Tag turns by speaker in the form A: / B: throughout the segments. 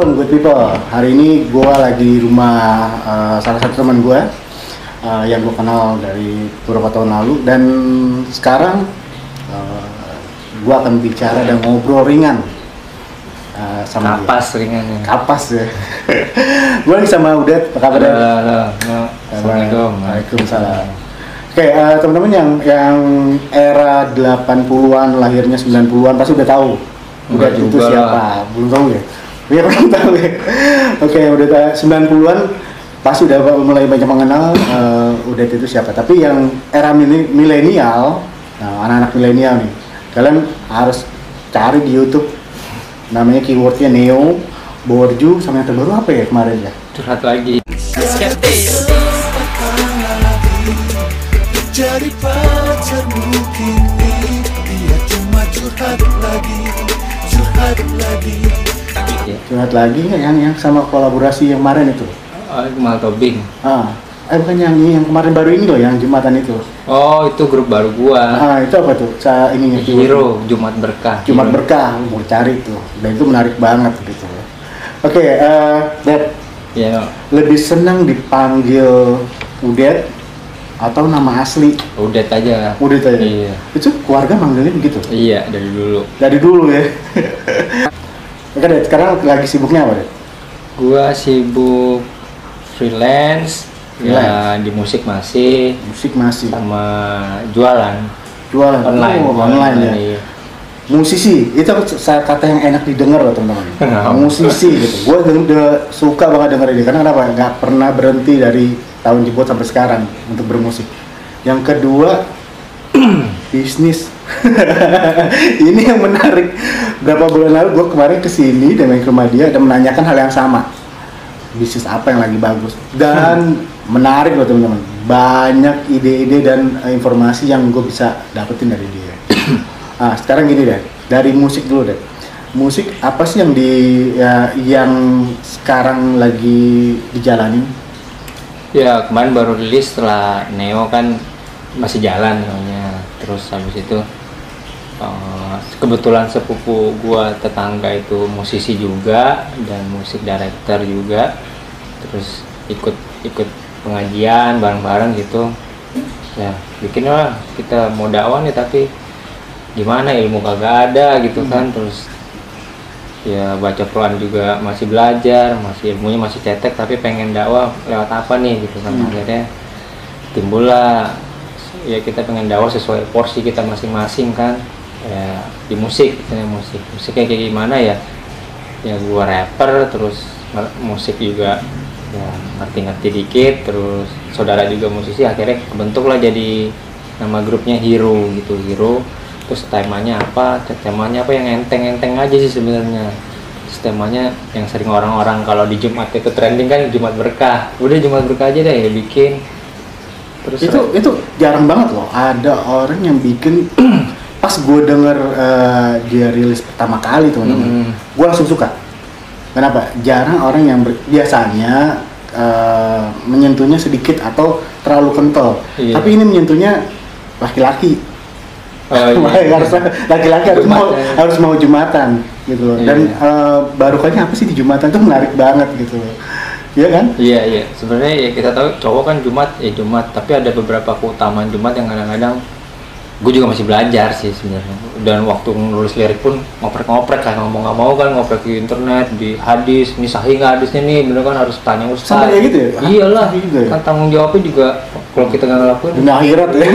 A: Assalamualaikum good people. Hari ini gua lagi di rumah uh, salah satu teman gua uh, yang gua kenal dari beberapa tahun lalu dan sekarang uh, gua akan bicara dan ngobrol ringan uh, sama
B: Kapas
A: dia. Kapas ya. gua lagi sama Udet, apa kabar?
B: Halo, halo, halo. Assalamualaikum.
A: Waalaikumsalam. Oke, eh, teman-teman yang yang era 80-an, lahirnya 90-an pasti udah tahu. Udah itu siapa? Belum tahu ya? Iya, belum tahu ya. Oke, udah ta- 90-an pasti udah mulai banyak mengenal eh, udah itu siapa. Tapi yang era milenial, nah anak-anak milenial nih, kalian harus cari di YouTube namanya keywordnya Neo, Borju, sama yang terbaru apa ya kemarin ya?
B: Curhat lagi.
C: Jadi pacarmu kini Dia cuma curhat lagi Curhat lagi
A: Curhat lagi nggak yang yang sama kolaborasi yang kemarin itu?
B: Oh, Mal Tobing.
A: Ah, eh bukan yang yang kemarin baru ini loh, yang jumatan itu.
B: Oh, itu grup baru gua.
A: Ah, itu apa tuh? Saya ini
B: Hero Jumat Berkah.
A: Jumat
B: Hero.
A: berkah, mau cari tuh. Dan itu menarik banget gitu. Oke, eh Dad,
B: Iya,
A: lebih senang dipanggil Udet atau nama asli
B: udah aja.
A: Udet aja?
B: Iya.
A: Itu keluarga manggilnya begitu?
B: Iya, dari dulu.
A: Dari dulu ya. Oke, Dad, sekarang lagi sibuknya apa, Dad?
B: Gua sibuk freelance, ya di musik masih.
A: Musik masih.
B: sama jualan.
A: Jualan?
B: Online.
A: Oh, online ya.
B: Iya.
A: musisi? Itu saya kata yang enak didengar loh teman-teman. Musisi gitu. Gue udah suka banget denger ini. Karena kenapa? Nggak pernah berhenti dari tahun jebot sampai sekarang untuk bermusik. Yang kedua bisnis ini yang menarik. Berapa bulan lalu gue kemarin ke sini dan main ke rumah dia dan menanyakan hal yang sama. Bisnis apa yang lagi bagus? Dan menarik loh teman-teman. Banyak ide-ide dan informasi yang gue bisa dapetin dari dia. Ah sekarang gini deh. Dari musik dulu deh. Musik apa sih yang di ya, yang sekarang lagi dijalani
B: Ya kemarin baru rilis setelah Neo kan masih jalan namanya. Terus habis itu eh, kebetulan sepupu gua tetangga itu musisi juga dan musik director juga. Terus ikut ikut pengajian bareng-bareng gitu. Ya bikin lah kita mau dakwah nih tapi gimana ilmu kagak ada gitu kan terus ya baca Quran juga masih belajar masih ilmunya masih cetek tapi pengen dakwah lewat apa nih gitu kan
A: Hmm.
B: akhirnya timbullah ya kita pengen dakwah sesuai porsi kita masing-masing kan ya di musik gitu ya musik. Musiknya kayak gimana ya? Ya gua rapper terus musik juga ya ngerti-ngerti dikit terus saudara juga musisi akhirnya kebentuklah jadi nama grupnya Hero gitu. Hero terus temanya apa? Temanya apa yang enteng-enteng aja sih sebenarnya. Temanya yang sering orang-orang kalau di Jumat itu trending kan Jumat berkah. Udah Jumat berkah aja deh ya bikin. Terus
A: itu itu jarang banget loh ada orang yang bikin pas gue denger eh, dia rilis pertama kali teman-teman
B: Mm.
A: gue langsung suka kenapa jarang orang yang ber- biasanya eh, menyentuhnya sedikit atau terlalu kental
B: Iya.
A: tapi ini menyentuhnya laki-laki
B: Oh, iya.
A: harus laki-laki harus mau
B: Jumatan.
A: harus mau jumatan gitu loh dan
B: Iya.
A: eh, barukannya apa sih di jumatan tuh menarik banget gitu loh Iya kan
B: Iya iya sebenarnya ya kita tahu cowok kan Jumat ya Jumat tapi ada beberapa keutamaan Jumat yang kadang-kadang gue juga masih belajar sih sebenarnya dan waktu nulis lirik pun ngoprek-ngoprek kan ngomong nggak mau kan ngoprek di internet di hadis ini sahih nggak hadisnya nih bener kan harus tanya ustaz
A: Sampai kayak gitu ya?
B: Iyalah
A: gitu ya?
B: kan tanggung jawabnya juga kalau kita nggak ngelakuin
A: dunia akhirat ya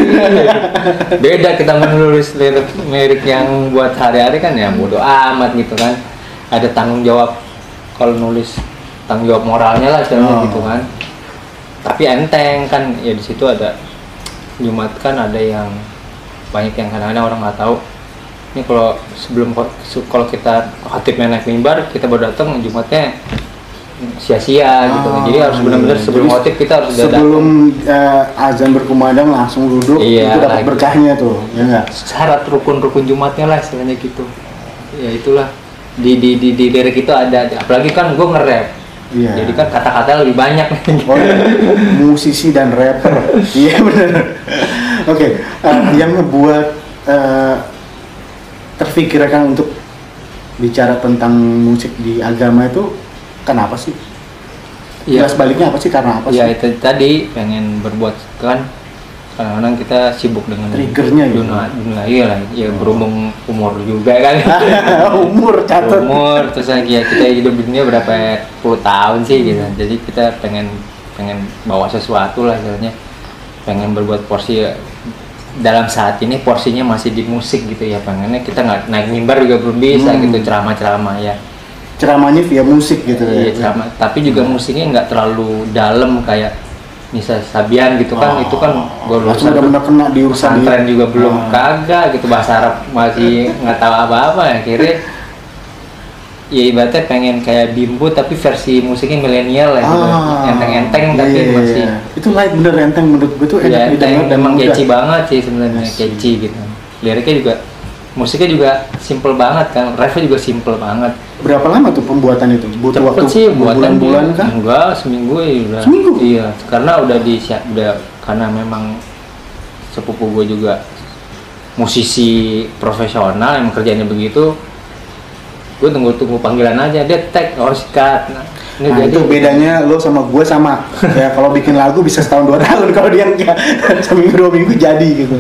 B: beda kita menulis lirik lirik yang buat hari-hari kan ya bodo amat gitu kan ada tanggung jawab kalau nulis tanggung jawab moralnya lah
A: Oh.
B: istilahnya gitu kan tapi enteng kan ya di situ ada Jumat kan ada yang banyak yang kadang-kadang orang nggak tahu. Ini kalau sebelum kalau kita khotibnya naik mimbar kita baru datang Jumatnya sia-sia gitu. Kan jadi
A: Ah,
B: harus benar-benar
A: iya.
B: sebelum
A: Jadi
B: khotib kita harus
A: sebelum eh, azan berkumandang langsung duduk
B: Iya,
A: itu dapat
B: lagi.
A: berkahnya tuh ya enggak
B: syarat rukun-rukun Jumatnya lah istilahnya gitu. Ya itulah. Di di di, di lirik itu ada apalagi kan gue nge-rap.
A: Iya.
B: Jadi kan kata-kata lebih banyak.
A: Oh, musisi dan rapper. Iya benar oke eh, yang ngebuat eh, terfikirkan untuk bicara tentang musik di agama itu kenapa sih?
B: Iya.
A: Jelas baliknya apa sih karena apa
B: ya
A: sih?
B: itu tadi pengen berbuat kan kadang-kadang kita sibuk dengan
A: Triggernya gitu.
B: dunia, dunia iya lah ya berhubung umur juga kan
A: Umur catat.
B: umur terus lagi ya kita hidup di dunia berapa puluh tahun sih gitu jadi kita pengen pengen bawa sesuatu lah sebenarnya pengen berbuat porsi ya, dalam saat ini porsinya masih di musik gitu ya pengennya kita nggak naik mimbar juga belum bisa
A: Hmm.
B: gitu ceramah-ceramah ya
A: Ceramahnya via musik gitu
B: Iya,
A: ya.
B: sama. Tapi juga musiknya nggak terlalu dalam kayak Nisa Sabian gitu kan, itu kan gue
A: Langsung benar-benar kena di urusan dia.
B: juga belum
A: Ah.
B: kagak gitu bahasa Arab masih nggak tahu apa-apa akhirnya ya ibaratnya pengen kayak bimbo tapi versi musiknya milenial lah gitu
A: Ah,
B: enteng-enteng tapi
A: iya, iya,
B: masih
A: iya. itu light bener enteng menurut gue tuh enak
B: ya enteng
A: dan
B: memang catchy banget sih sebenarnya
A: Asik.
B: catchy gitu liriknya juga musiknya juga simple banget kan refnya juga simple banget
A: Berapa lama tuh pembuatan itu? Butuh
B: cepet
A: waktu
B: sih buatan
A: bulan-bulan kan?
B: enggak seminggu ya udah
A: Seminggu?
B: iya karena udah di udah karena memang sepupu gue juga musisi profesional yang kerjanya begitu gue tunggu tunggu panggilan aja. Dia tag oh sikat nah, ini
A: Nah, itu bedanya lo sama gue sama. ya kalau bikin lagu bisa setahun dua tahun kalau dia enggak seminggu dua minggu jadi gitu.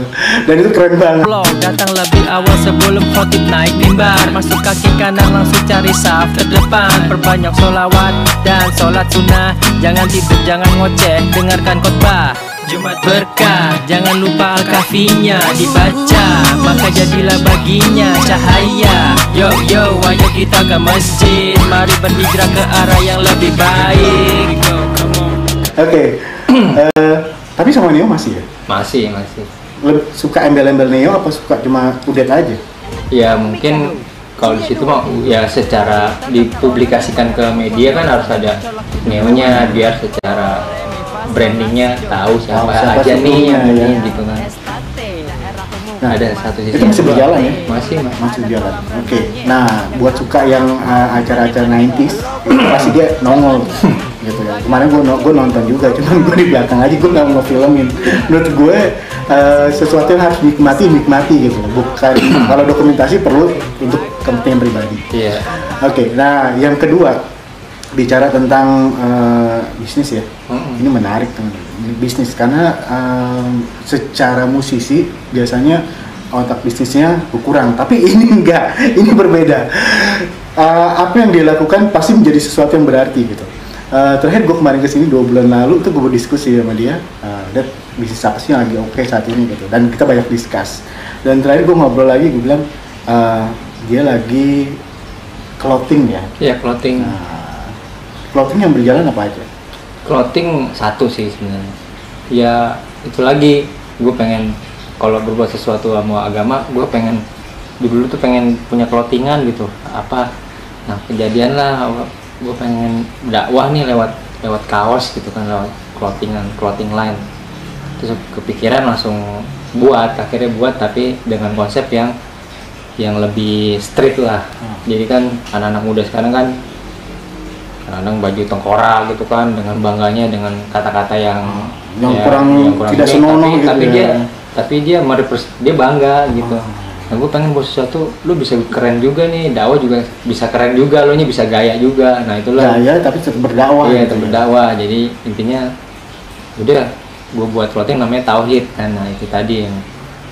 A: Dan itu keren banget.
D: Flow datang lebih awal sebelum khotib naik mimbar. Masuk kaki kanan langsung cari saf terdepan Perbanyak solawat dan sholat sunnah. Jangan tidur, jangan ngoceh, dengarkan khotbah Jumat berkah, jangan lupa al-kafinya dibaca Maka jadilah baginya cahaya Yo yo, ayo kita ke masjid Mari berhijrah ke arah yang lebih baik Go, come on.
A: Oke. Eh, tapi sama Neo masih ya?
B: masih masih
A: Lebih suka embel-embel Neo apa suka cuma udet aja?
B: ya mungkin kalau di situ mah ya secara dipublikasikan ke media kan harus ada neonya biar secara brandingnya tahu siapa,
A: Tahu siapa
B: aja nih yang
A: ya.
B: gitu kan
A: Nah,
B: ada satu sisi
A: itu masih berjalan ya?
B: masih mas
A: Masih jalan. Oke. Nah, buat suka yang uh, acara-acara 90s itu pasti dia nongol gitu ya. Kemarin gue gue nonton juga, cuman gue di belakang aja gue nggak mau filmin. Menurut gue uh, sesuatu yang harus nikmati nikmati gitu. Bukan kalau dokumentasi perlu untuk kepentingan pribadi.
B: iya
A: Oke. Nah, yang kedua bicara tentang uh, bisnis ya.
B: Mm-mm.
A: Ini menarik teman Ini bisnis karena um, secara musisi biasanya otak bisnisnya berkurang, tapi ini enggak, ini berbeda. Uh, apa yang dia lakukan pasti menjadi sesuatu yang berarti gitu. Uh, terakhir gue kemarin ke sini dua bulan lalu itu gue berdiskusi sama dia, uh, bisnis apa sih yang lagi oke saat ini gitu. Dan kita banyak discuss. Dan terakhir gue ngobrol lagi, gue bilang uh, dia lagi clothing ya.
B: iya clothing
A: Nah, clothing yang berjalan apa aja?
B: Clothing satu sih sebenarnya. Ya itu lagi. Gue pengen kalau berbuat sesuatu sama agama gue pengen dulu tuh pengen punya clothingan gitu. Apa nah kejadian lah gue pengen dakwah nih lewat lewat kaos gitu kan lewat clothingan clothing line. Terus kepikiran langsung buat akhirnya buat tapi dengan konsep yang yang lebih street lah.
A: Hmm.
B: jadi kan anak-anak muda sekarang kan kadang baju tengkorak gitu kan dengan bangganya dengan kata-kata yang
A: Yang kurang tidak
B: ini,
A: senonoh
B: tapi,
A: gitu
B: tapi
A: ya.
B: dia tapi dia merepres dia bangga gitu
A: Oh.
B: nah gue pengen buat sesuatu lu bisa keren juga nih dakwah juga bisa keren juga lu nya bisa gaya juga nah itulah
A: Gaya tapi tetap berdakwah.
B: iya
A: gitu ya.
B: berdakwah jadi intinya udah gue buat clothing namanya tauhid kan nah itu tadi yang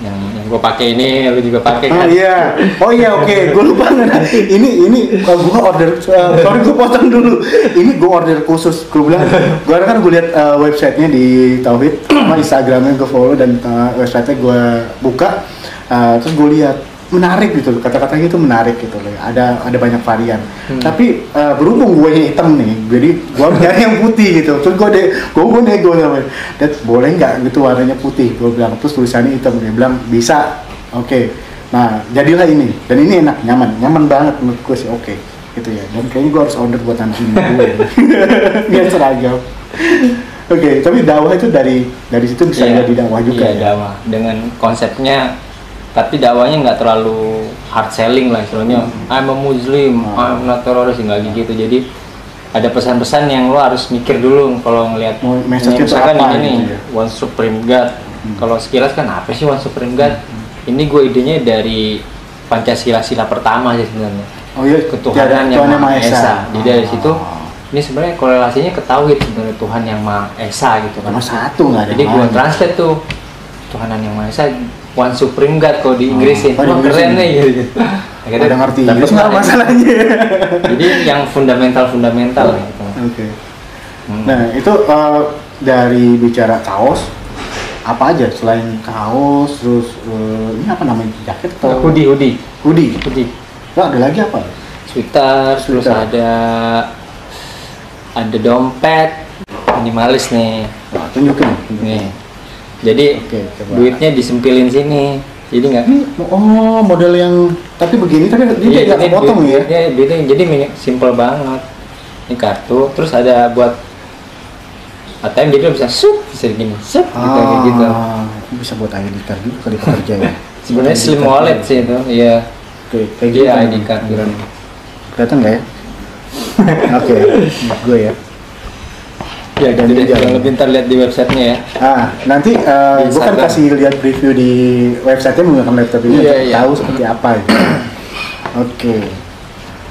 B: yang, yang gue pakai ini lu juga pakai
A: Oh
B: kan
A: iya, oh iya oke, gue lupa nggak. Ini ini uh, gue order, uh, sorry gue potong dulu. Ini gue order khusus. Gue bilang, gue kan gue lihat uh, websitenya di Tauhid, sama Instagramnya gue follow dan uh, websitenya gue buka. Uh, terus gue lihat menarik gitu, kata-katanya itu menarik gitu loh. Ada ada banyak varian.
B: Hmm.
A: Tapi uh, berhubung gue yang hitam nih, jadi gue nyari yang putih gitu. Terus gue deh, gue gue nego "Dad, boleh nggak gitu warnanya putih? Gue bilang terus tulisannya hitam. Dia bilang bisa. Oke. Nah jadilah ini dan ini enak, nyaman, nyaman banget menurut gue sih. Oke. Gitu ya. Dan kayaknya gue harus order buat anak ini gue. Biar seragam. Oke, tapi dakwah itu dari dari situ bisa
B: Iya,
A: jadi dakwah juga
B: iya,
A: ya.
B: dakwah dengan konsepnya tapi dakwahnya nggak terlalu hard selling lah istilahnya. I'm a Muslim,
A: Hmm.
B: I'm not terrorist nggak gitu. Jadi ada pesan-pesan yang lo harus mikir dulu kalau ngelihat
A: message
B: ini. misalkan
A: apa
B: ini
A: gitu ya.
B: One Supreme God.
A: Hmm.
B: kalau sekilas kan apa sih One Supreme God? Ini gue idenya dari Pancasila sila pertama sih sebenarnya.
A: Oh iya,
B: ketuhanan yang maha esa. Jadi dari situ
A: Oh.
B: ini sebenarnya korelasinya ke tauhid sebenarnya Tuhan yang Maha Esa gitu kan.
A: Satu nggak ada
B: jadi gue translate tuh Tuhan yang Maha Esa One Supreme God kalau di Inggrisin
A: oh, di
B: Wah, keren nih. Gitu Akhirnya
A: Ada ngerti Inggris nggak
B: lah.
A: masalahnya?
B: Jadi yang fundamental fundamental gitu.
A: oke.
B: Hmm.
A: nah itu eh, dari bicara kaos apa aja selain kaos terus eh, ini apa namanya jaket atau
B: hoodie hoodie.
A: Hoodie?
B: Hoodie.
A: Nah, ada lagi apa?
B: Sweater terus ada ada dompet. Minimalis nih.
A: Tunjukin tunjukin.
B: nih jadi
A: Oke, coba.
B: duitnya disempilin sini jadi nggak
A: oh model yang tapi begini tapi dia
B: Iya,
A: nggak
B: duit-
A: ya
B: duitnya, duitnya jadi simple banget ini kartu terus ada buat ATM jadi bisa sup bisa gini sup gitu kayak gitu
A: Ah, bisa buat ID card juga kali pekerja ya
B: sebenarnya slim wallet
A: ya.
B: sih itu iya
A: Oke, kayak gitu
B: iya
A: kan.
B: ID card gitu
A: Kelihatan nggak ya? Oke, gue ya.
B: Ya
A: Dan
B: gitu deh
A: jalan.
B: lebih ntar lihat di websitenya ya
A: Ah, nanti eh,
B: Di
A: gue kan kasih lihat preview di website-nya menggunakan laptop ini untuk
B: iya.
A: tahu seperti apa. Gitu. Oke.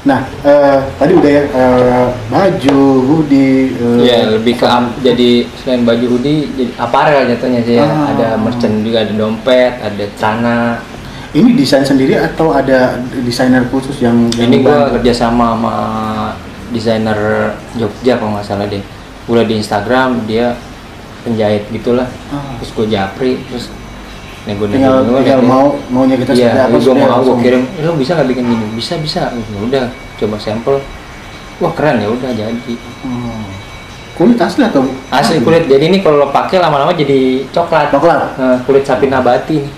A: Nah, eh, tadi udah ya eh, baju, hoodie. eh,
B: Iya lebih ke am- jadi selain baju hoodie jadi aparel jatuhnya sih ya.
A: Ah.
B: Ada merchant juga ada dompet, ada celana.
A: Ini desain sendiri atau ada desainer khusus yang yang
B: Ini
A: membantu?
B: kerja sama sama desainer Jogja kalau nggak salah deh. Udah di Instagram dia penjahit gitulah.
A: Ah.
B: Terus gue japri terus nego nego
A: tinggal, mau maunya kita
B: Iya,
A: apa
B: gue mau gue kirim. "Eh, Lo bisa nggak bikin gini? Bisa bisa. Ya udah coba sampel. Wah keren ya udah jadi.
A: Hmm. Kulit asli atau
B: Asli kulit. Jadi ini kalau lo pakai lama-lama jadi coklat.
A: Coklat.
B: Nah, kulit sapi nabati nih.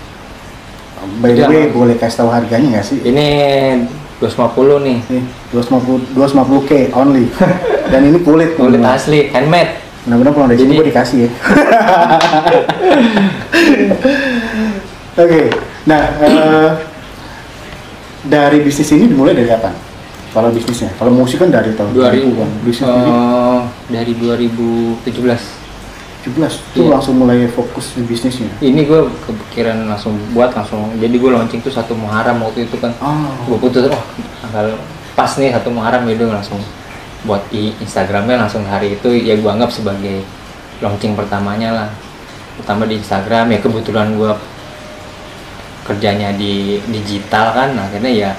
A: By the way, boleh kasih tahu harganya nggak sih?
B: Ini 250 nih.
A: Nih, 250 250k only. Dan ini kulit.
B: Kulit
A: teman-teman.
B: asli, handmade.
A: Mudah-mudahan pulang dari sini
B: Jadi-
A: gue dikasih ya. Oke, nah eh, dari bisnis ini dimulai dari kapan? Kalau bisnisnya, kalau musik kan dari tahun
B: 2000
A: 2000-an. Bisnis
B: eh, dari 2017.
A: 17 itu
B: iya.
A: langsung mulai fokus di bisnisnya.
B: Ini gue kepikiran langsung buat langsung. Jadi gue launching tuh satu Muharram waktu itu kan.
A: Oh,
B: Gue putus, oh tanggal pas nih satu Muharram itu langsung buat di Instagramnya langsung hari itu ya gue anggap sebagai launching pertamanya lah. Pertama di Instagram ya kebetulan gue kerjanya di digital kan akhirnya ya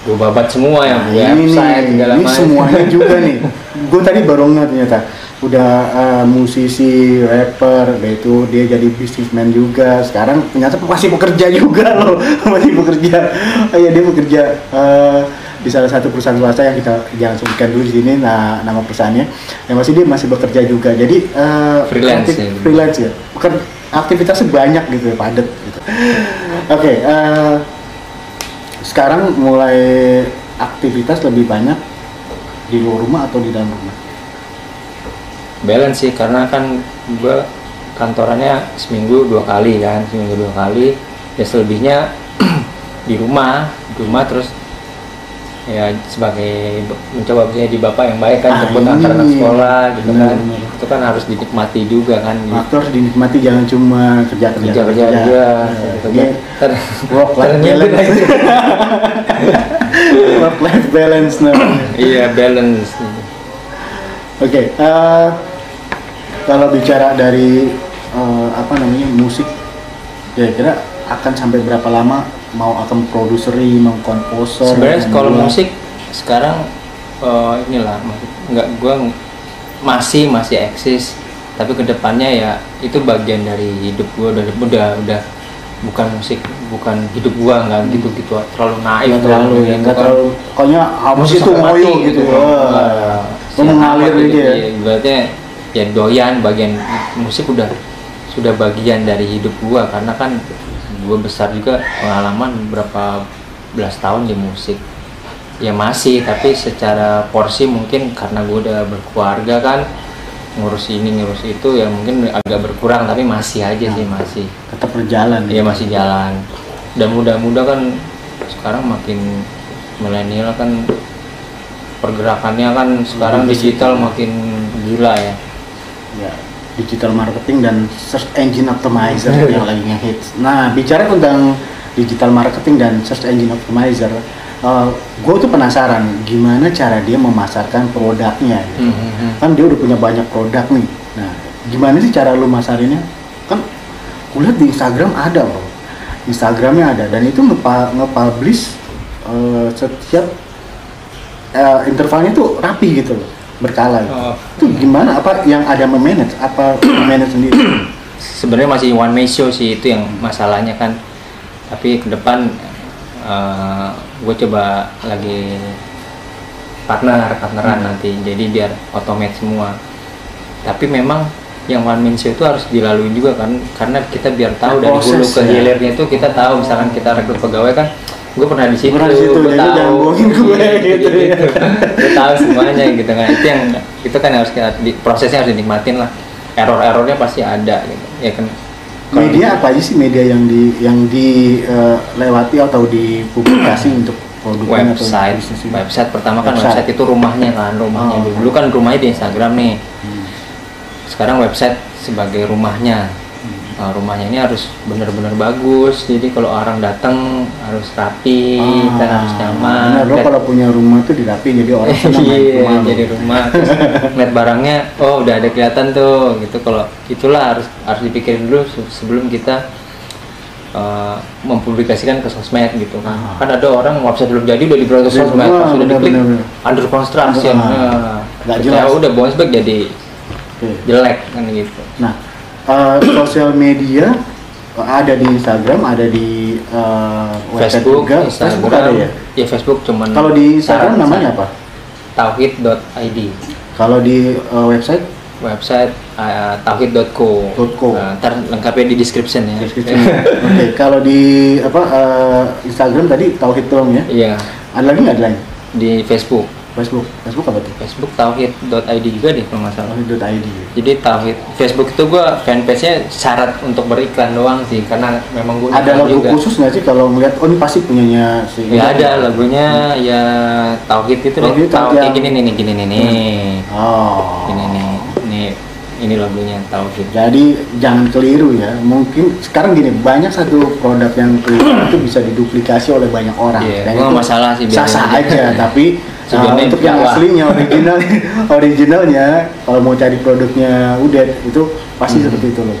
B: gue babat semua ya
A: Nah, ini
B: website
A: nih,
B: segala
A: ini
B: macam
A: semuanya juga nih. Gue tadi baru ngeliat ternyata udah eh, musisi, rapper, itu dia jadi businessman juga. Sekarang ternyata masih bekerja juga loh, masih bekerja. Oh, iya dia bekerja eh, di salah satu perusahaan swasta yang kita jangan sebutkan dulu di sini nah, nama perusahaannya. Yang masih dia masih bekerja juga. Jadi eh,
B: Freelance
A: aktif-
B: ya.
A: freelance ya. Bukan aktivitasnya banyak gitu, padat gitu. Oke. eh, sekarang mulai aktivitas lebih banyak di luar rumah atau di dalam rumah?
B: balance sih karena kan gue kantorannya seminggu dua kali kan seminggu dua kali ya selebihnya di rumah di rumah terus ya sebagai mencoba di bapak yang baik kan
A: Ah,
B: jemput antar anak
A: ini.
B: sekolah gitu kan
A: benar.
B: itu kan harus dinikmati juga kan
A: Waktu harus dinikmati jangan cuma kerja kerja
B: kerja kerja aja
A: Ini
B: Ntar-
A: work life balance.
B: lagi.
A: work life balance namanya.
B: iya balance
A: Oke, eh, kalau bicara dari eh, apa namanya musik, kira-kira akan sampai berapa lama mau akan produseri, mau komposer?
B: sebenarnya kalau musik sekarang eh, inilah nggak gue masih masih eksis tapi ke depannya ya itu bagian dari hidup gue udah udah udah bukan musik bukan hidup gue nggak gitu gitu terlalu naif
A: Nggak terlalu ya,
B: gitu
A: nggak terlalu. Pokoknya harus
B: Musik
A: itu ngoyo
B: mati
A: gitu.
B: Wah,
A: Wah,
B: siap
A: mengalir
B: amat
A: aja ya.
B: Iya, Ibaratnya ya doyan bagian musik udah sudah bagian dari hidup gua karena kan gua besar juga pengalaman berapa belas tahun di musik ya masih tapi secara porsi mungkin karena gua udah berkeluarga kan ngurus ini ngurus itu ya mungkin agak berkurang tapi masih aja sih masih
A: Tetap berjalan.
B: Iya masih jalan. Dan muda-muda kan sekarang makin milenial kan pergerakannya kan sekarang digital. makin gila ya.
A: ya, digital marketing dan search engine optimizer yang lagi ngehits. Nah, bicara tentang digital marketing dan search engine optimizer, gue tuh penasaran gimana cara dia memasarkan produknya. Gitu.
B: Hmm, hmm,
A: kan dia udah punya banyak produk nih. Nah gimana sih cara lu masarinnya? Kan kulihat di Instagram ada bro. Instagramnya ada dan itu nge-publish eh, setiap eh, intervalnya tuh rapi gitu loh berkala.
B: Oh.
A: itu gimana apa yang ada memanage apa memanage sendiri
B: sebenarnya masih one man show sih itu yang masalahnya kan tapi ke depan gue coba lagi partner partneran
A: Hmm.
B: nanti jadi biar otomat semua tapi memang yang one man show itu harus dilalui juga kan karena kita biar tahu dari
A: Proses
B: hulu ke
A: ya.
B: hilirnya itu kita tahu misalkan kita rekrut pegawai kan gue pernah di situ,
A: Pernah di situ,
B: gue
A: jangan
B: tahu.
A: bohongin gue, gitu ya.
B: gue tahu semuanya gitu kan. Itu yang itu kan harus kita di, prosesnya harus dinikmatin lah. Error-errornya pasti ada gitu. Ya kan?
A: Media
B: di-
A: apa aja sih media yang di yang dilewati atau dipublikasi untuk produknya atau
B: website.
A: bisnisnya?
B: website pertama kan
A: Website.
B: website itu rumahnya kan rumahnya.
A: Oh.
B: dulu Dulu kan rumahnya di Instagram nih.
A: Hmm.
B: sekarang website sebagai rumahnya Nah, rumahnya ini harus benar-benar bagus. Jadi kalau orang datang harus rapi dan harus nyaman.
A: Ah, Benar, lo kalau punya rumah tuh dirapi jadi orang senang
B: iya
A: rumah
B: jadi rumah. Terus barangnya oh udah ada kelihatan tuh gitu. Kalau itulah harus harus dipikirin dulu se- sebelum kita uh, mempublikasikan ke sosmed gitu kan.
A: Ah.
B: kan ada orang website belum jadi udah dibuat ke sosmed.
A: wah,
B: pas sudah diklik under construction.
A: Ah.
B: nah,
A: jelas.
B: udah bounce back jadi
A: Oke.
B: jelek kan gitu.
A: Nah, eh, sosial media ada di Instagram, ada di website
B: Facebook,
A: juga.
B: Instagram,
A: Facebook ada ya.
B: ya Facebook cuman
A: Kalau di Instagram namanya apa?
B: tauhid.id
A: Kalau di eh, website
B: website uh, tauhid.co
A: .co.
B: Ntar lengkapnya di description ya
A: description. Oke, kalau di apa eh, Instagram tadi Tauhid doang ya.
B: iya
A: Ada lagi nggak ada lain?
B: di Facebook
A: Facebook, Facebook apa tuh?
B: Facebook tauhid.id juga deh kalau nggak salah
A: Tauhid.id.
B: jadi tauhid Facebook itu gua fanpage nya syarat untuk beriklan doang sih karena memang gua
A: Ada lagu
B: juga
A: khusus nggak sih kalau ngeliat oh ini pasti punyanya si
B: ya ada lagunya ya tauhid itu deh
A: Tauhid,
B: tauhid
A: yang-
B: gini nih nih, gini nih nih
A: Oh.
B: ini nih ini ini lagunya tauhid
A: Jadi jangan keliru ya. Mungkin sekarang gini banyak satu produk yang keliru itu bisa diduplikasi oleh banyak orang.
B: Iya,
A: Dan itu
B: masalah sih,
A: Sah-sah
B: aja.
A: aja, tapi
B: Tujuannya
A: untuk yang aslinya original originalnya kalau mau cari produknya udah itu pasti
B: Hmm.
A: seperti itu loh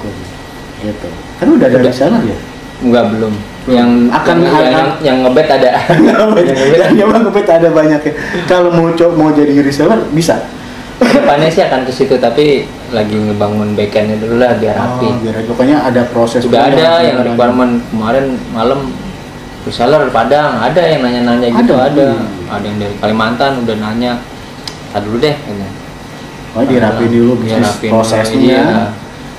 A: Gitu. Kan udah ada
B: Udah.
A: reseller ya.
B: enggak belum yang
A: Akan
B: yang, yang,
A: ada-
B: yang, yang ngebet ada yang ngebet
A: kepet ada banyak ya. Kalau mau co- mau jadi reseller bisa.
B: depannya sih akan ke situ tapi lagi ngebangun backendnya dulu lah biar rapi
A: Oh, biar pokoknya ada proses
B: sudah ada yang requirement kemarin malam reseller Padang ada yang nanya-nanya gitu
A: Ada?
B: ada
A: Hmm.
B: ada yang dari Kalimantan udah nanya Tadi dulu deh gitu.
A: Oh, dirapiin dulu
B: rapiin dulu,
A: prosesnya.
B: iya.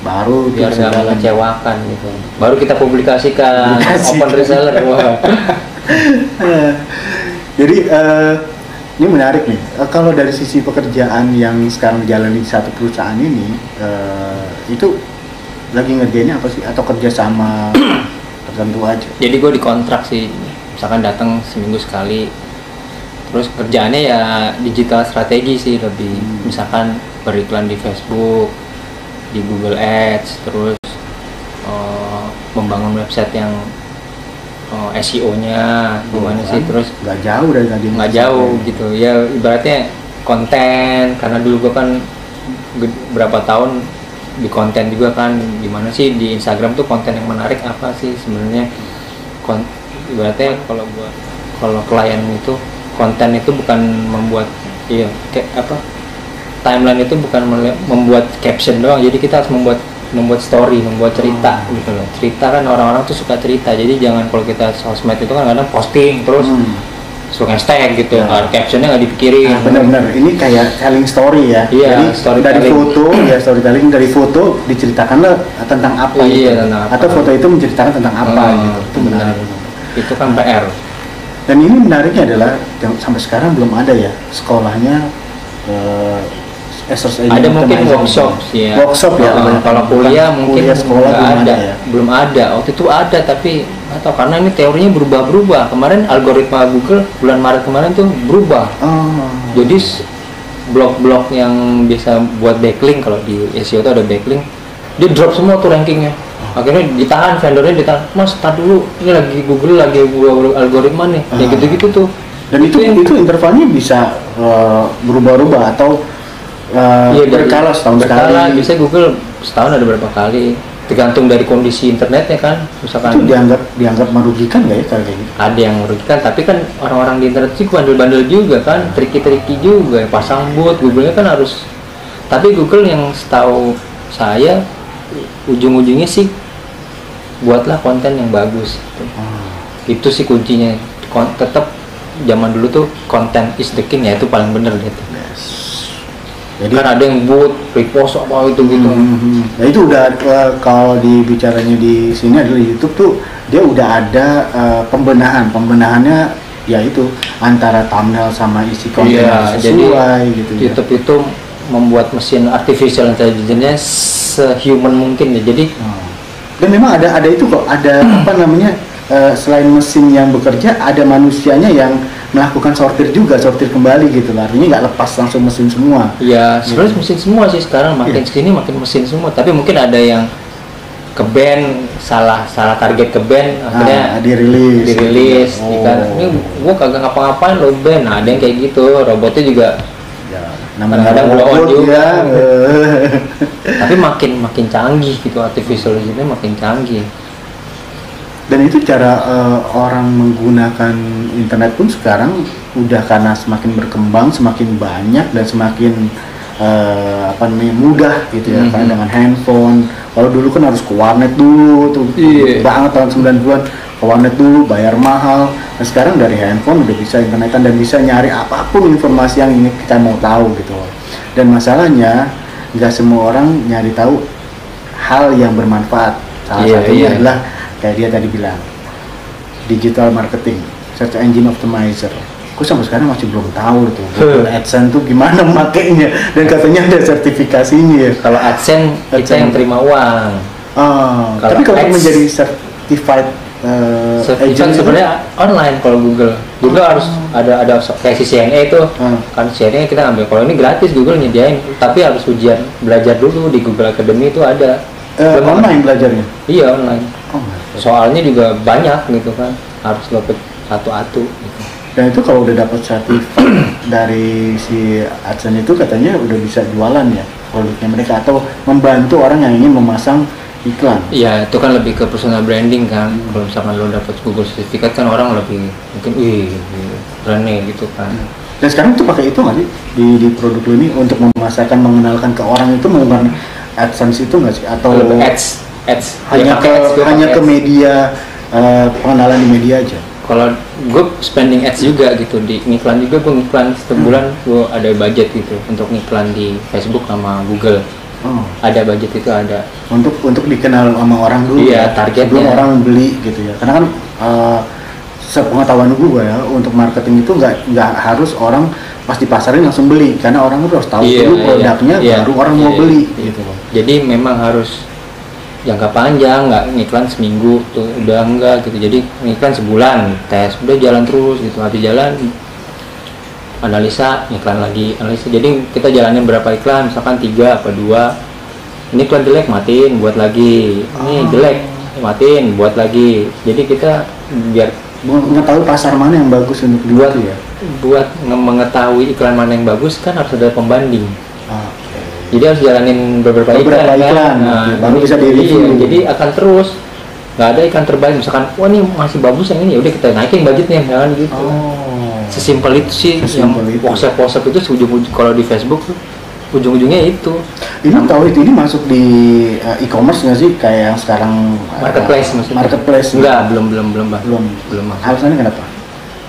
A: Baru
B: biar nggak mengecewakan gitu baru kita publikasikan
A: Publikasikan.
B: open reseller wah
A: Jadi eh, ini menarik nih. Eh, kalau dari sisi pekerjaan yang sekarang jalan di satu perusahaan ini, eh, itu lagi ngerjainnya apa sih? Atau kerja sama tertentu aja?
B: jadi gue dikontrak sih misalkan datang seminggu sekali terus kerjaannya ya digital strategi sih lebih
A: Hmm.
B: misalkan beriklan di Facebook di Google Ads terus eh, membangun website yang eh, SEO-nya gimana sih terus
A: Nggak jauh dari tadi.
B: nggak jauh gitu ya ibaratnya konten karena dulu gue kan berapa tahun di konten juga kan gimana sih di Instagram tuh konten yang menarik apa sih sebenarnya kon ibaratnya kalau buat kalau klien itu konten itu bukan membuat iya kayak apa timeline itu bukan membuat caption doang jadi kita harus membuat membuat story membuat cerita
A: Hmm.
B: gitu loh cerita kan orang-orang tuh suka cerita jadi jangan kalau kita sosmed itu kan kadang posting terus
A: Hmm.
B: Suka hashtag gitu
A: Ya.
B: kan captionnya nggak dipikirin
A: Nah, benar-benar ini kayak telling story ya.
B: Iya,
A: Jadi
B: storytelling.
A: dari foto ya storytelling dari foto diceritakanlah tentang apa
B: Iya,
A: gitu.
B: tentang apa.
A: Atau foto itu menceritakan tentang apa
B: Hmm,
A: gitu. Itu menarik.
B: itu kan PR
A: Dan ini menariknya adalah yang sampai sekarang belum ada ya sekolahnya eh
B: Ada mungkin workshop sih ya.
A: Workshop ya.
B: Kalau- kuliah mungkin
A: kuliah sekolah belum ada,
B: ada,
A: ya.
B: belum ada. Waktu itu ada tapi atau karena ini teorinya berubah-berubah. Kemarin algoritma Google bulan Maret kemarin tuh berubah.
A: Oh.
B: jadi blog-blog yang bisa buat backlink kalau di SEO itu ada backlink dia drop semua tuh rankingnya. Akhirnya ditahan vendornya ditahan. Mas tar dulu ini lagi Google lagi gua algoritma nih. Ya
A: Ah.
B: gitu-gitu tuh.
A: Dan itu
B: yang-
A: itu intervalnya bisa eh, berubah-ubah atau eh,
B: Iya,
A: berkala setahun
B: berkala,
A: sekali.
B: Bisa Google setahun ada berapa kali. Tergantung dari kondisi internetnya kan.
A: Itu
B: Misalkan
A: dianggap dianggap merugikan nggak ya kayak gitu?
B: ada yang merugikan, tapi kan orang-orang di internet sih bandel-bandel juga kan, triki-triki juga, pasang bot, Google-nya kan harus. Tapi Google yang setahu saya ujung-ujungnya sih buatlah konten yang bagus. gitu. Itu sih kuncinya. Kon- tetap zaman dulu tuh konten is the king ya itu paling bener gitu.
A: Jadi
B: kan ada yang bot, repost apa itu gitu.
A: Hmm, Nah itu udah eh, kalau dibicaranya di sini adalah YouTube tuh dia udah ada eh, pembenahan, pembenahannya ya itu antara thumbnail sama isi konten
B: Iya,
A: yang
B: jadi
A: sesuai gitu ya.
B: YouTube itu membuat mesin artificial intelligence-nya sehuman mungkin ya. Jadi
A: Hmm. Dan memang ada ada itu kok ada apa namanya eh, selain mesin yang bekerja ada manusianya yang melakukan sortir juga sortir kembali gitu lah. Artinya nggak lepas langsung mesin semua.
B: ya sebenarnya mesin semua sih sekarang makin
A: Iya.
B: sini makin mesin semua. Tapi mungkin ada yang ke band salah salah target ke band akhirnya
A: Nah, dirilis.
B: dirilis
A: Oh.
B: kan ini gua kagak ngapa-ngapain lo band nah ada yang kayak gitu robotnya juga
A: Ya, namanya
B: Kadang-kadang blow on juga.
A: ya.
B: tapi makin makin canggih gitu artificial intelligence makin canggih
A: Dan itu cara eh, orang menggunakan internet pun sekarang udah karena semakin berkembang, semakin banyak dan semakin eh, apa namanya mudah gitu ya kan
B: Mhm.
A: dengan handphone. Kalau dulu kan harus ke warnet dulu tuh
B: Iya.
A: banget tahun 90-an ke warnet dulu bayar mahal. Nah sekarang dari handphone udah bisa internetan dan bisa nyari apa pun informasi yang ini kita mau tahu gitu. Dan masalahnya nggak semua orang nyari tahu hal yang bermanfaat. Salah
B: Iya,
A: satunya
B: iya.
A: adalah kayak dia tadi bilang digital marketing, search engine optimizer. Aku sampai sekarang masih belum tahu tuh Google AdSense tuh gimana makainya dan katanya ada sertifikasinya ya.
B: kalau AdSense kita
A: AdSense.
B: yang terima uang
A: Ah,
B: Kalau
A: tapi kalau
B: Ads-
A: menjadi certified uh, itu-
B: sebenarnya online kalau Google. Google harus ada ada kayak si CNA itu
A: Hmm.
B: kan CNA kita ambil. Kalau ini gratis Google nyediain, tapi harus ujian belajar dulu di Google Academy itu ada. Belum-
A: online belajarnya.
B: Iya online. Soalnya juga banyak gitu kan, harus dapat satu-satu. Gitu.
A: Dan itu kalau udah dapat sertifikat dari si AdSense itu katanya udah bisa jualan ya produknya mereka atau membantu orang yang ingin memasang iklan.
B: Iya itu kan lebih ke personal branding kan. Kalau misalkan lo dapat Google sertifikat kan orang lebih mungkin, wih keren nih gitu kan.
A: Dan sekarang tuh pakai itu nggak sih di, di produk lu ini untuk memasarkan mengenalkan ke orang itu menggunakan AdSense itu nggak sih atau
B: Lebih ads, ads.
A: hanya
B: Ya,
A: ke
B: ads,
A: hanya ke
B: ads.
A: media eh, pengenalan di media aja?
B: kalau gue spending ads juga gitu di iklan juga gue ngiklan setiap
A: Hmm.
B: bulan gue ada budget gitu untuk ngiklan di Facebook sama Google
A: Oh,
B: ada budget itu ada
A: untuk untuk dikenal sama orang dulu.
B: Iya,
A: ya,
B: targetnya.
A: Sebelum orang beli gitu ya. Karena kan eh, sepengetahuan gue ya untuk marketing itu nggak nggak harus orang pas dipasarin langsung beli karena orang tuh harus tahu
B: Iya,
A: dulu
B: iya,
A: produknya
B: iya,
A: baru orang mau
B: iya,
A: beli
B: iya.
A: gitu loh.
B: jadi memang harus jangka panjang nggak ngiklan seminggu tuh udah enggak gitu jadi ngiklan sebulan tes udah jalan terus gitu hati jalan analisa iklan lagi analisa jadi kita jalanin berapa iklan misalkan tiga apa dua ini iklan jelek matiin buat lagi ini
A: Oh.
B: jelek matiin buat lagi jadi kita biar
A: Mengetahui pasar mana yang bagus untuk
B: buat
A: ya.
B: buat nge- mengetahui iklan mana yang bagus kan harus ada pembanding. Jadi harus jalanin beberapa,
A: Beberapa
B: iklan,
A: iklan,
B: kan?
A: oke, baru bisa
B: iya, jadi akan terus nggak ada iklan terbaik misalkan wah ini masih bagus yang ini ya udah kita naikin budgetnya jangan gitu
A: Oh.
B: sesimpel itu sih yang
A: Sesimpel itu.
B: WhatsApp WhatsApp itu ujung kalau di Facebook tuh ujung-ujungnya itu
A: Ini tahu itu ini masuk di eh, e-commerce nggak sih kayak yang sekarang eh,
B: marketplace maksudnya
A: Marketplace
B: enggak belum belum belum Bah.
A: belum
B: belum masuk.
A: Alasannya kenapa?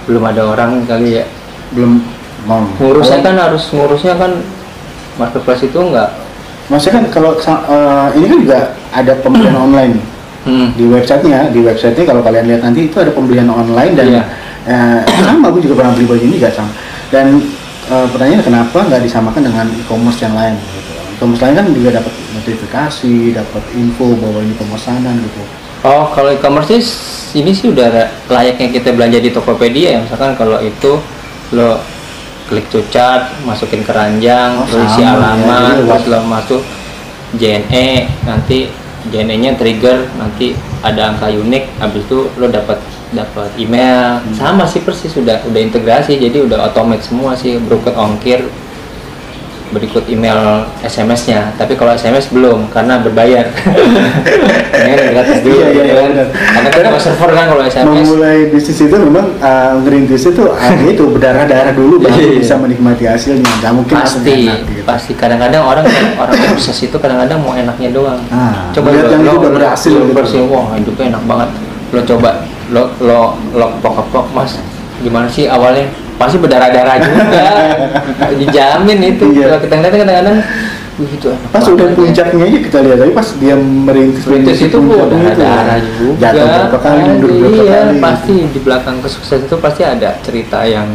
B: belum ada orang kali ya
A: Belum mau.
B: ngurusnya kan harus ngurusnya kan marketplace itu enggak
A: Maksudnya kan kalau eh, ini kan juga ada pembelian online
B: hmm.
A: di websitenya, di websitenya kalau kalian lihat nanti itu ada pembelian online dan
B: Iya.
A: eh, sama aku juga pernah beli baju ini gak sama. Dan eh, pertanyaannya kenapa nggak disamakan dengan e-commerce yang lain? Gitu. E-commerce lain kan juga dapat notifikasi, dapat info bahwa ini pemesanan gitu.
B: Oh, kalau e-commerce ini sih udah layaknya kita belanja di Tokopedia ya. Misalkan kalau itu lo klik to chart, masukin keranjang,
A: Oh,
B: isi
A: ya.
B: alamat,
A: Jadi
B: terus lo masuk JNE, nanti JNE-nya trigger nanti ada angka unik habis itu lo dapat dapat email. Sama sih persis sudah udah integrasi jadi udah otomatis semua sih berikut ongkir berikut email SMS-nya tapi kalau SMS belum karena berbayar ini kan gratis dulu
A: Iya, iya,
B: gitu kan. karena kan cuma server kan kalau SMS
A: memulai bisnis itu memang uh, ngerintis itu uh, itu berdarah-darah dulu baru
B: Iya.
A: bisa menikmati hasilnya nggak mungkin langsung
B: pasti
A: enak, gitu.
B: pasti kadang-kadang orang orang sukses itu kadang-kadang mau enaknya doang
A: Ah,
B: coba lo,
A: yang
B: lo,
A: itu udah
B: lo-
A: berhasil
B: lo
A: gitu.
B: berhasil, wah hidupnya enak banget lo coba lo lo lo pok mas gimana sih awalnya pasti berdarah-darah juga. Dijamin itu.
A: Iya.
B: kalau kita ngeliat kadang-kadang wih itu enak
A: pas udah
B: ya.
A: puncaknya aja kita lihat tapi pas dia merintis
B: Merintis itu gua
A: puncaknya itu,
B: darah-darah juga.
A: Jatuh berapa kali mundur berapa
B: iya,
A: kali.
B: pasti di belakang kesuksesan itu pasti ada cerita yang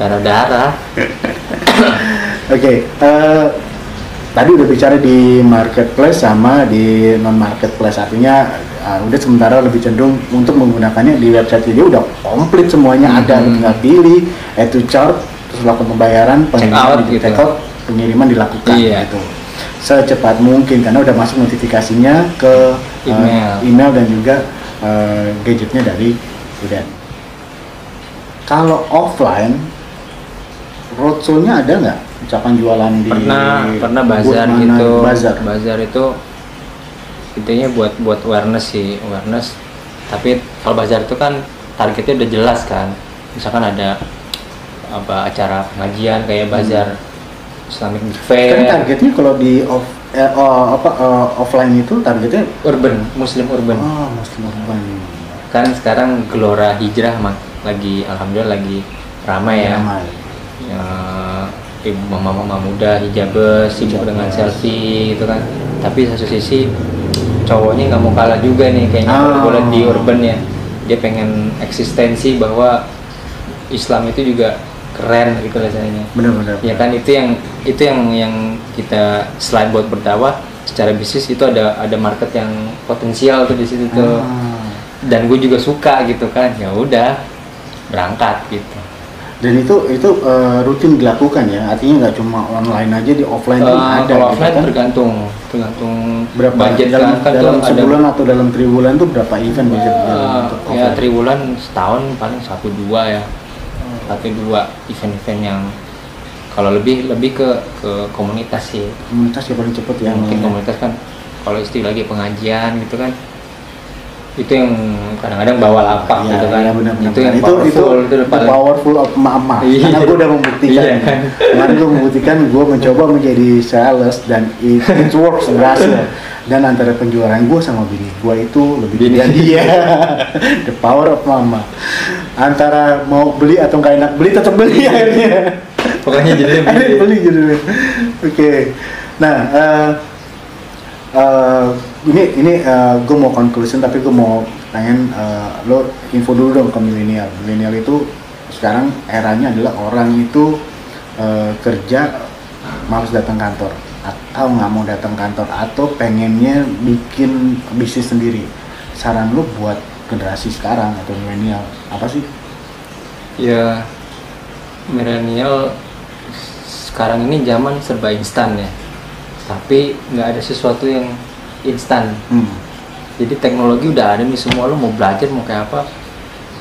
B: darah-darah.
A: Oke, eh, tadi udah bicara di marketplace sama di non marketplace artinya eh, udah sementara lebih cenderung untuk menggunakannya di website ini udah komplit semuanya ada
B: Hmm.
A: tinggal pilih add to chart terus lakukan pembayaran pengiriman di
B: gitu.
A: out pengiriman dilakukan
B: Iya.
A: gitu secepat mungkin karena udah masuk notifikasinya ke eh,
B: Email.
A: email dan juga eh, gadgetnya dari Uden. Kalau offline roadshow-nya ada nggak? Misalkan jualan di
B: pernah pernah bazar gitu
A: Bazar.
B: bazar itu intinya buat buat awareness sih awareness tapi kalau bazar itu kan targetnya udah jelas kan misalkan ada apa acara pengajian kayak bazar Islamic
A: Hmm. Kan
B: Fair
A: targetnya kalau di off eh, oh, apa eh, offline itu targetnya
B: urban muslim urban
A: oh muslim urban.
B: kan sekarang gelora hijrah mak lagi alhamdulillah lagi ramai ya
A: Ramai.
B: ya, ibu mama-mama muda hijabers sibuk dengan selfie gitu kan tapi satu sisi cowoknya nggak mau kalah juga nih kayaknya kalau
A: Ah.
B: gue liat di urban ya dia pengen eksistensi bahwa Islam itu juga keren gitu rasanya
A: Benar-benar.
B: ya kan itu yang itu yang yang kita selain buat berdakwah secara bisnis itu ada ada market yang potensial tuh di situ tuh
A: Ah.
B: dan gue juga suka gitu kan ya udah berangkat gitu
A: Dan itu itu eh, rutin dilakukan ya, artinya nggak cuma online aja di offline pun
B: Eh,
A: ada
B: kalau
A: gitu
B: offline
A: kan.
B: tergantung tergantung
A: Berapa
B: budget
A: dalam,
B: kan,
A: dalam
B: tuh ada
A: sebulan atau dalam triwulan tuh berapa event
B: eh,
A: berjalan untuk
B: ya triwulan setahun paling satu dua ya. Satu dua event-event yang kalau lebih lebih ke ke komunitas sih.
A: Komunitas yang paling cepet ya
B: mungkin
A: namanya.
B: komunitas kan kalau istilah lagi pengajian gitu kan itu yang kadang-kadang bawa lapak
A: Iya,
B: gitu kan.
A: iya, benar, benar,
B: itu
A: benar.
B: yang
A: itu
B: powerful
A: itu,
B: itu,
A: itu
B: paling
A: powerful of mama.
B: Iya.
A: karena gue udah membuktikan.
B: Iya kan?
A: kemarin gue membuktikan gue mencoba menjadi sales dan it, it works berhasil. Dan antara penjualan gue sama bini gue itu lebih
B: Bini.
A: dari dia the power of mama. Antara mau beli atau nggak enak beli tetap beli akhirnya.
B: Pokoknya jadi lebih
A: beli gitu oke. Nah eh, eh, ini ini gue mau conclusion tapi gue mau pengen eh, lo info dulu dong ke milenial. Milenial itu sekarang eranya adalah orang itu eh, kerja males datang kantor atau nggak mau datang kantor atau pengennya bikin bisnis sendiri. Saran lo buat generasi sekarang atau milenial apa sih?
B: Ya milenial sekarang ini zaman serba instan ya. Tapi nggak ada sesuatu yang instan
A: hmm.
B: jadi teknologi udah ada nih semua lo mau belajar mau kayak apa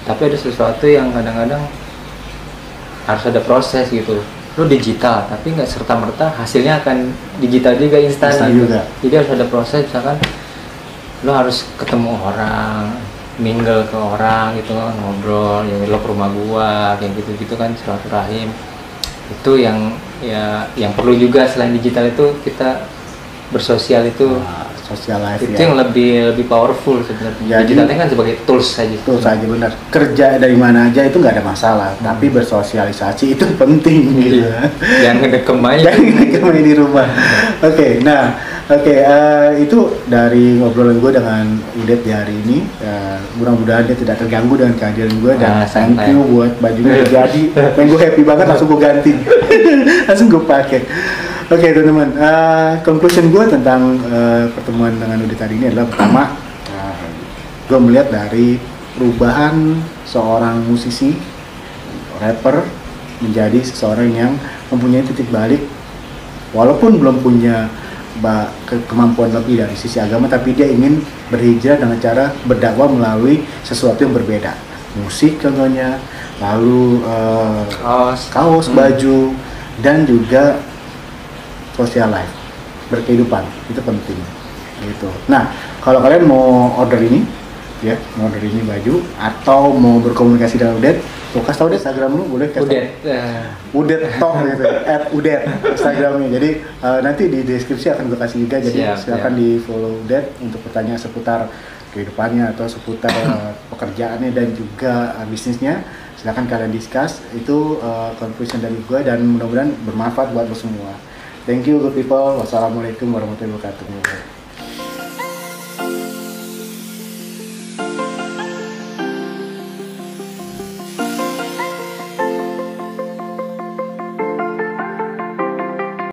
B: tapi ada sesuatu yang kadang-kadang harus ada proses gitu lo digital tapi nggak serta merta hasilnya akan digital juga instan gitu.
A: juga.
B: jadi harus ada proses misalkan lo harus ketemu orang mingle ke orang gitu kan ngobrol ya lo ke rumah gua kayak gitu gitu kan silaturahim itu yang ya yang perlu juga selain digital itu kita bersosial itu
A: Nah, social life
B: itu
A: ya.
B: yang lebih lebih powerful sebenarnya
A: Jadi-
B: digitalnya kan sebagai tools saja
A: Itu saja benar. Kerja dari mana aja itu nggak ada masalah, tapi bersosialisasi itu penting gitu.
B: Jangan ngedekem aja
A: Jangan kembali di rumah. Oke, nah, oke eh, itu dari ngobrolan gue dengan Udet di hari ini. Eh, mudah-mudahan dia tidak terganggu dengan kehadiran gue dan
B: Ah,
A: thank you buat bajunya jadi. Dan gue happy banget langsung gue ganti, langsung gue pakai. Oke teman-teman, eh, conclusion gue tentang eh, pertemuan dengan Udet hari ini adalah pertama, gue melihat dari perubahan seorang musisi rapper menjadi seseorang yang mempunyai titik balik walaupun belum punya ke- kemampuan lebih dari sisi agama tapi dia ingin berhijrah dengan cara berdakwah melalui sesuatu yang berbeda. Musik contohnya lalu eh,
B: kaos.
A: kaos
B: Hmm.
A: baju dan juga social life berkehidupan itu penting gitu nah kalau kalian mau order ini ya mau order ini baju atau mau berkomunikasi dengan Udet tuh kasih tau deh Instagram lu boleh kasih
B: udah eh,
A: Udet Tok gitu, at Udet Instagramnya. Jadi eh, nanti di deskripsi akan gue kasih juga. Jadi
B: Siap,
A: silakan
B: siap.
A: di follow Udet untuk pertanyaan seputar kehidupannya atau seputar eh, pekerjaannya dan juga eh, bisnisnya. Silakan kalian discuss. Itu eh, conclusion dari gue dan mudah-mudahan bermanfaat buat lo semua. Thank you good people. Wassalamualaikum warahmatullahi wabarakatuh.